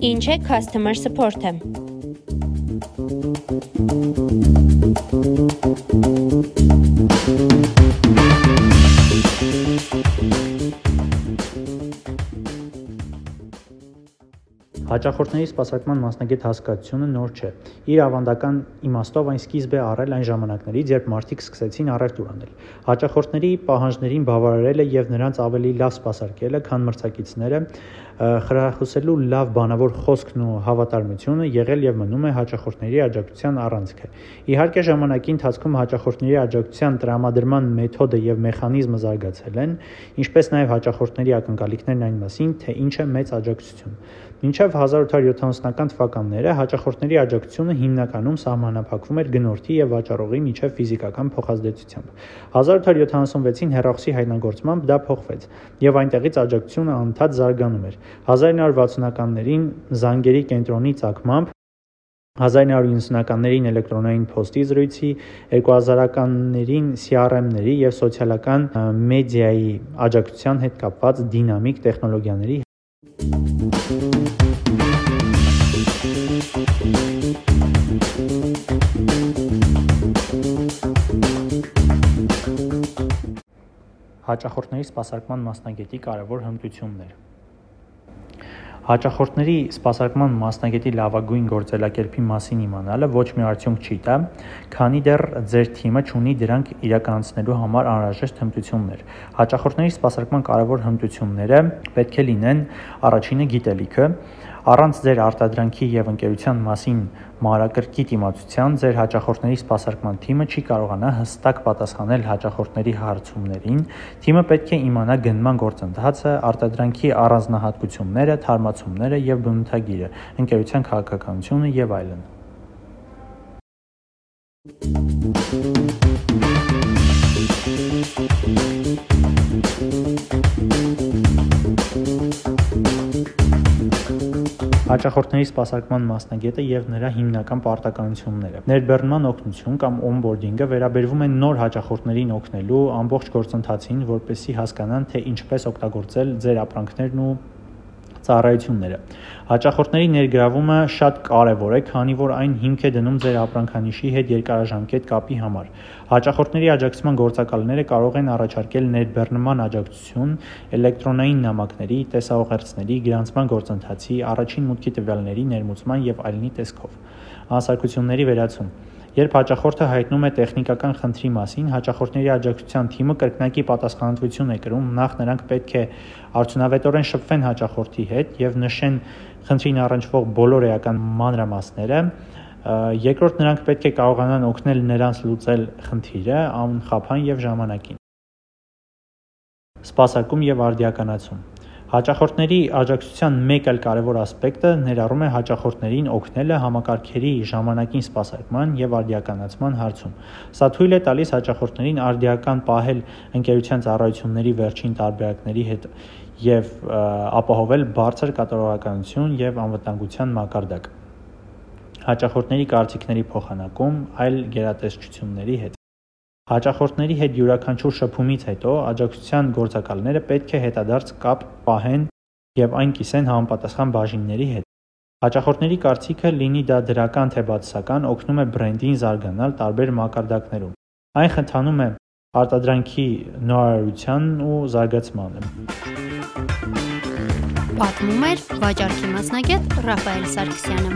Ինչ է customer support-ը։ Հաճախորդների սպասարկման մասնագետ հասկացությունը նոր չէ։ Իր ավանդական իմաստով այն սկիզբ է առել այն ժամանակներից, երբ մարդիկ սկսեցին առևտուր անել։ Հաճախորդների պահանջներին բավարարելը եւ նրանց ավելի լավ սպասարկելը, քան մրցակիցները, խրախուսելու լավ բանավոր խոսքն ու հավատարմությունը եղել եւ մնում է հաճախորդների աջակցության առանցքը։ Իհարկե ժամանակի ընթացքում հաճախորդների աջակցության տրամադրման մեթոդը եւ մեխանիզմը զարգացել են, ինչպես նաեւ հաճախորդների ակնկալիքներն այն մասին, թե ինչ է մեծ աջակցություն։ Մինչև 1870-ական թվականները հաճախորդների աջակցությունը հիմնականում սահմանափակվում էր գնորդի եւ վաճառողի միջև ֆիզիկական փոխազդեցությամբ։ 1876-ին հերոսի հայտնագործմամբ դա փոխվեց եւ այնտեղից աջակցությունը անդադ զարգանում էր։ 1960-ականներին զանգերի կենտրոնի ցակմամբ 1990-ականներին էլեկտրոնային փոստի զրույցի, 2000-ականներին CRM-ների եւ սոցիալական մեդիայի աջակցության հետ կապված դինամիկ տեխնոլոգիաների Հաճախորդների սպասարկման մասնագետի կարևոր հմտություններ Հաճախորդների սպասարկման մասնագետի լավագույն գործելակերպի մասին իմանալը ոչ մի արդյունք չի տա, քանի դեռ ձեր թիմը ունի դրանք իրականացնելու համար անհրաժեշտ հմտություններ։ Հաճախորդների սպասարկման կարևոր հմտությունները պետք է լինեն առաջինը գիտելիքը, Առանց ձեր արտադրանքի եւ ընկերության մասին մանրակրկիտ իմացության ձեր հաճախորդների սպասարկման թիմը չի կարողանա հստակ պատասխանել հաճախորդների հարցումներին։ Թիմը պետք է իմանա գնման գործընթացը, արտադրանքի առանձնահատկությունները, թարմացումները եւ բնութագիրը, ընկերության քաղաքականությունը եւ այլն։ Հաճախորդների սպասարկման մասնագետը եւ նրա հիմնական պարտականությունները։ Ներբեռնման օգնություն կամ օնբորդինգը վերաբերվում է նոր հաճախորդներին օգնելու ամբողջ գործընթացին, որպեսզի հասկանան, թե ինչպես օգտագործել ձեր ապրանքներն ու ծառայությունները։ Հաճախորդների ներգրավումը շատ կարևոր է, քանի որ այն հիմք է դնում ձեր ապրանքանիշի հետ երկարաժամկետ կապի համար։ Հաճախորդների աջակցման գործակալները կարող են առաջարկել ներբեռնման աջակցություն էլեկտրոնային նամակների, տեսաուղերձների, գրանցման գործընթացի, առաջին մուտքի տվյալների ներմուծման եւ այլնի տեսքով։ Հասարակությունների վերացում Երբ հաճախորդը հայտնում է տեխնիկական խնդրի մասին, հաճախորդների աջակցության թիմը կրկնակի պատասխանատվություն է կրում, նախ նրանք պետք է արդյունավետորեն շփվեն հաճախորդի հետ եւ նշեն խնդրին առնչվող բոլոր էական մանրամասները, երկրորդ նրանք պետք է կարողանան օգնել նրանց լուծել խնդիրը անխափան եւ ժամանակին։ Սպասարկում եւ արդիականացում Հաճախորդների աջակցության մեկ այլ կարևոր ասպեկտը ներառում է հաճախորդներին օգնելը համակարգերի ժամանակին սպասարկման եւ արդիականացման հարցում։ Սա թույլ է տալիս հաճախորդներին արդիական պահել ընկերության ծառայությունների վերջին տարբերակների հետ եւ ապահովել բարձր կատարողականություն եւ անվտանգության մակարդակ։ Հաճախորդների կարծիքների փոխանակում այլ գերատեսչությունների հետ Հաճախորդների հետ յուրաքանչյուր շփումից հետո աջակցության գործակալները պետք է հետադարձ կապ պահեն եւ այն կիսեն համապատասխան բաժինների հետ։ Հաճախորդների կարծիքը, լինի դա դրական թե բացասական, օգնում է բրենդին զարգանալ տարբեր մակարդակներում։ Այն խթանում է արտադրանքի նորարարությանն ու զարգացմանը։ Պատմում էր վաճառքի մասնագետ Ռաֆայել Սարգսյանը։